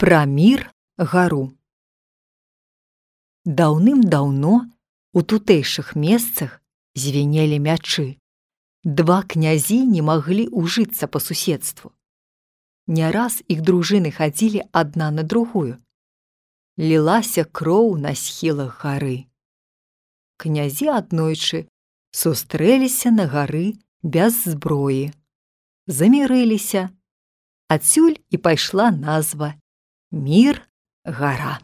Пра мір гару. Даўным-даўно у тутэйшых месцах звенелі мячы. Два князі не маглі ўжыцца па суседству. Не раз іх дружыны хадзілі адна на другую. Лілася кроў на схілах гары. Князі аднойчы сустрэліся на гары без зброі. Замірыліся. Адсюль і пайшла назва мір гара